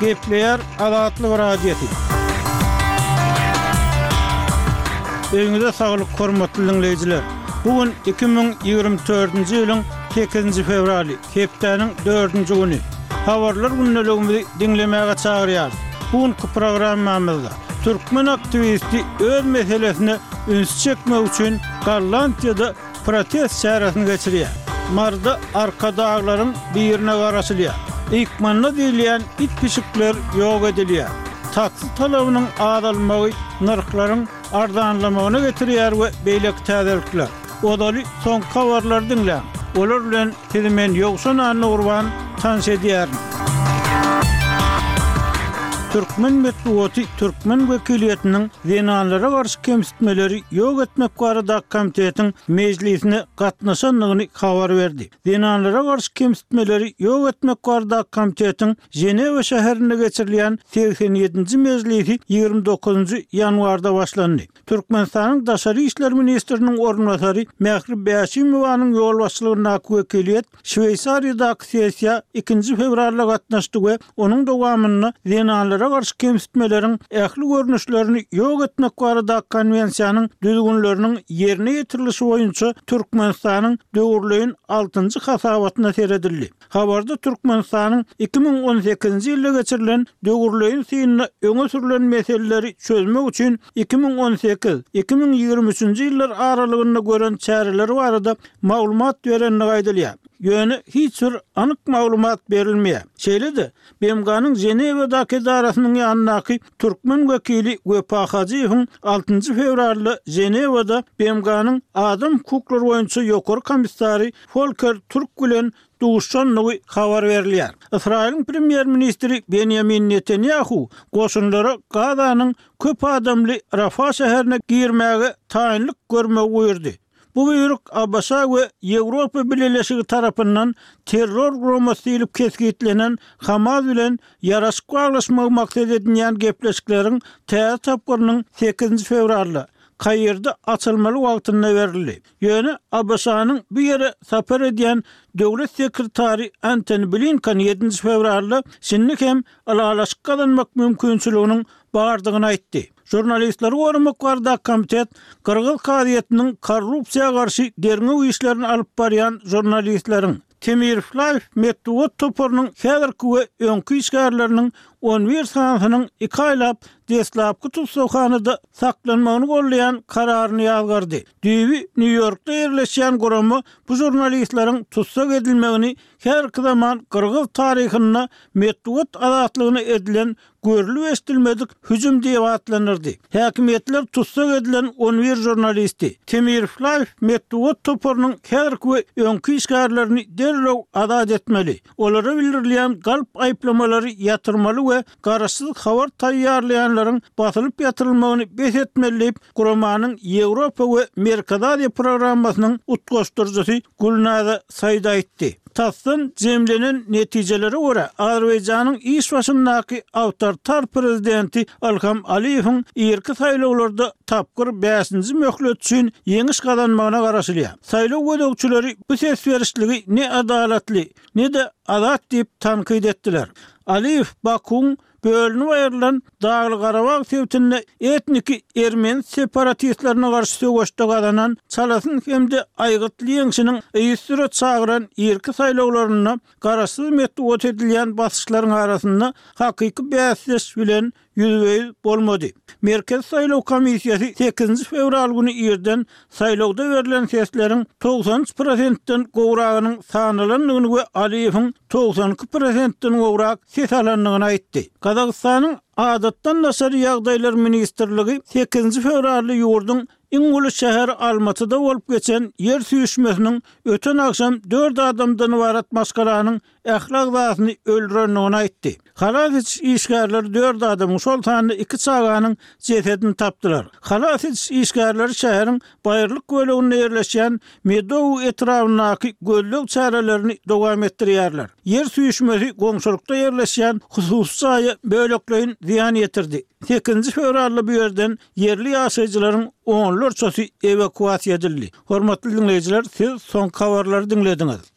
Gepleýär Azatlyk Radiosy. Öňüňize saglyk hormatly diňleýjiler. Bu gün iki müň ýigrimi dördünji ýylyň sekizinji fewraly, hepdäniň dördünji güni. Habarlar gündeligimizi diňlemäge çagyrýar. Bu günki programmamyzda türkmen aktiwisti öz meselesine üns çekmek üçin Gollandiýada protest çäresini geçirýär. Maryda Arkadaglaryň birine garaşylýar. Ykmanda diýilýän it-pişikler ýok edilýär. Taksi talabynyň azalmagy nyrhlaryň arzanlamagyna getirýär we beýleki täzelikler. Ozaly soňky habarlary diňläň. Olar bilen. Sizi men Ýowşan Annagurban tans edýärin. Türkmen metbugaty türkmen wekiliýetiniň zenanlara garşy kemsitmeleri ýok etmek baradaky komitetiň mejlisine gatnaşandygyny habar berdi. Zenanlara garşy kemsitmeleri ýok etmek baradaky komitetiň Ženewa şäherinde geçirilýän segsen ýedinji mejlisi ýigrimi dokuzynjy ýanwarda başlandy. Türkmenistanyň Daşary işler ministriniň orunbasary Mähri Bäşimowanyň ýolbaşçylygyndaky wekiliýet Şweýsariýadaky sessiýa ikinji fewralda gatnaşdy we onuň dowamynda zenanlara garşy kemsitmeleriň ähli görnüşlerini ýok etmek baradaky Konwensiýanyň düzgünleriniň ýerine ýetirilişi boýunça Türkmenistanyň döwürleýin altynjy hasabatyna seredildi. Habarda Türkmenistanyň iki müň on sekizinji ýylda geçirilen döwürleýin synynda öňe sürlen meseleleri çözmek üçin iki müň on sekiz, iki müň ýigrimi üçünji ýyllar aralygynda gören çäreleri barada maglumat berendigi aýdylýar. Ýöne hiç bir anyk maglumat berilmeýär. Şeýle-de, BMG-niň Ženewadaky edarasynyň ýanyndaky Türkmen wekili Wepa Hajyýewiň altynjy fewralda Ženewada BMG-niň Adam hukuklary boýunça Ýokary komissary Folker Türk bilen duşandygy habar berilýär. Ysraýylyň premýer-ministri Benýamin Netanýahu goşunlara Gazanyň köp adamly Rafa şäherine girmäge taýynlyk görmegi buýurdy. Bu buýruk ABŞ-a we Ýewropa Bileleşigi tarapyndan terror guramasy diýlip kesgitlenen Hamas bilen ýaraşyk baglaşmagy maksat edinýän gepleşikleriň täze tapgyrynyň sekizinji fewralda Kairde açylmaly wagtynda berildi. Ýöne ABŞ-nyň bu ýere sapar edýän Döwlet sekretary Antoni Blinken ýedinji fewralda şindi hem ylalaşyk gazanmak mümkinçiliginiň bardygyny aýtdy. Žurnalistleri goramak barada komitet Gyrgyz kazyýetiniň korrupsiýa garşy derňew işlerini alyp barýan žurnalistleriň, Temirflaýw metbugat toparynyň häzirki we öňki işgärleriniň on bir sanysynyň iki aýlap deslapky tussaghanada saklanmagyny golleýan kararyny ýazgardy. Düýbi Nýu-Ýorkda ýerleşýän gurama bu žurnalistleriň tussag edilmegini häzirki zaman gyrgyz taryhynda metbugat azatlygyna edilen görlüp-eşidilmedik hüjüm diýip atlandyrdy. Häkimiýetler tussag edilen on bir žurnalisti, Temirov Life metbugat toparynyň häzirki we öňki işgärlerini derrew azat etmeli, olara bildirilýän galp aýyplamalary ýatyrmaly we garaşsyz habar taýýarlaýanlaryň basylyp ýatyrylmagyny bes etmeli diýip, guramanyň Ýewropa we Merkezi Aziýa programmasynyň utgaşdyryjysy Gulnaza Saýid aýtdy. TASS-dan jemlenen netijelere görä, Azerbaýjanyň iş başyndaky awtoritar prezidenti Ilham Aliýewiň irki saýlawlarda tapgyr bäşinji möhlet üçin ýeňiş gazanmagyna garaşylýar. Saýlaw gözegçileri bu ses berişligi ne adalatly, ne-de azat diýip tankyt etdiler. Aliýew Bakuwyň Bölünip aýrylan Daglygarabag sebitinde etniki ermeni separatistlerine garşy söweşde gazanan çalasyn hem-de aýgytly ýeňşiniň yzysüre çagyran irki saýlawlarynda garaşsyz metbugat edilýän basyşlaryň arasynda hakyky bäsdeş bilen ýüzbe-ýüz bolmady. Merkezi saýlaw komissiýasy sekizinji fewral güni irden Saýlawda berlen sesleriň togsan üç prosentden gowragynyň sanalandygyny we Aliýewiň togsan iki prosentden gowrak ses alandygyny aýtdy. Gazagystanyň Adatdan daşary ýagdaýlar ministrligi sekizinji fewralda ýurduň iň uly şäheri Almatyda bolup geçen ýer süýşmesiniň öten agşam dört adamdan ybarat maşgalanyň ähli agzasyny öldürendigini aýtdy. Halas ediş işgärleri dört adamyň, şol sanda iki çaganyň jesedini tapdylar. Halas ediş işgärleri şäheriň baýyrlyk böleginde ýerleşýän Medow etrabyndaky gözleg çärelerini dowam etdirýärler. Ýer süýşmesi goňşulykda ýerleşýän hususy jaýa bölekleýin zyýan ýetirdi. Sekizinji fewralda bu ýerden ýerli ýaşaýjylaryň onlarçasy ewakuasiýa edildi. Hormatly diňleýjiler, siz soňky habarlary diňlediňiz.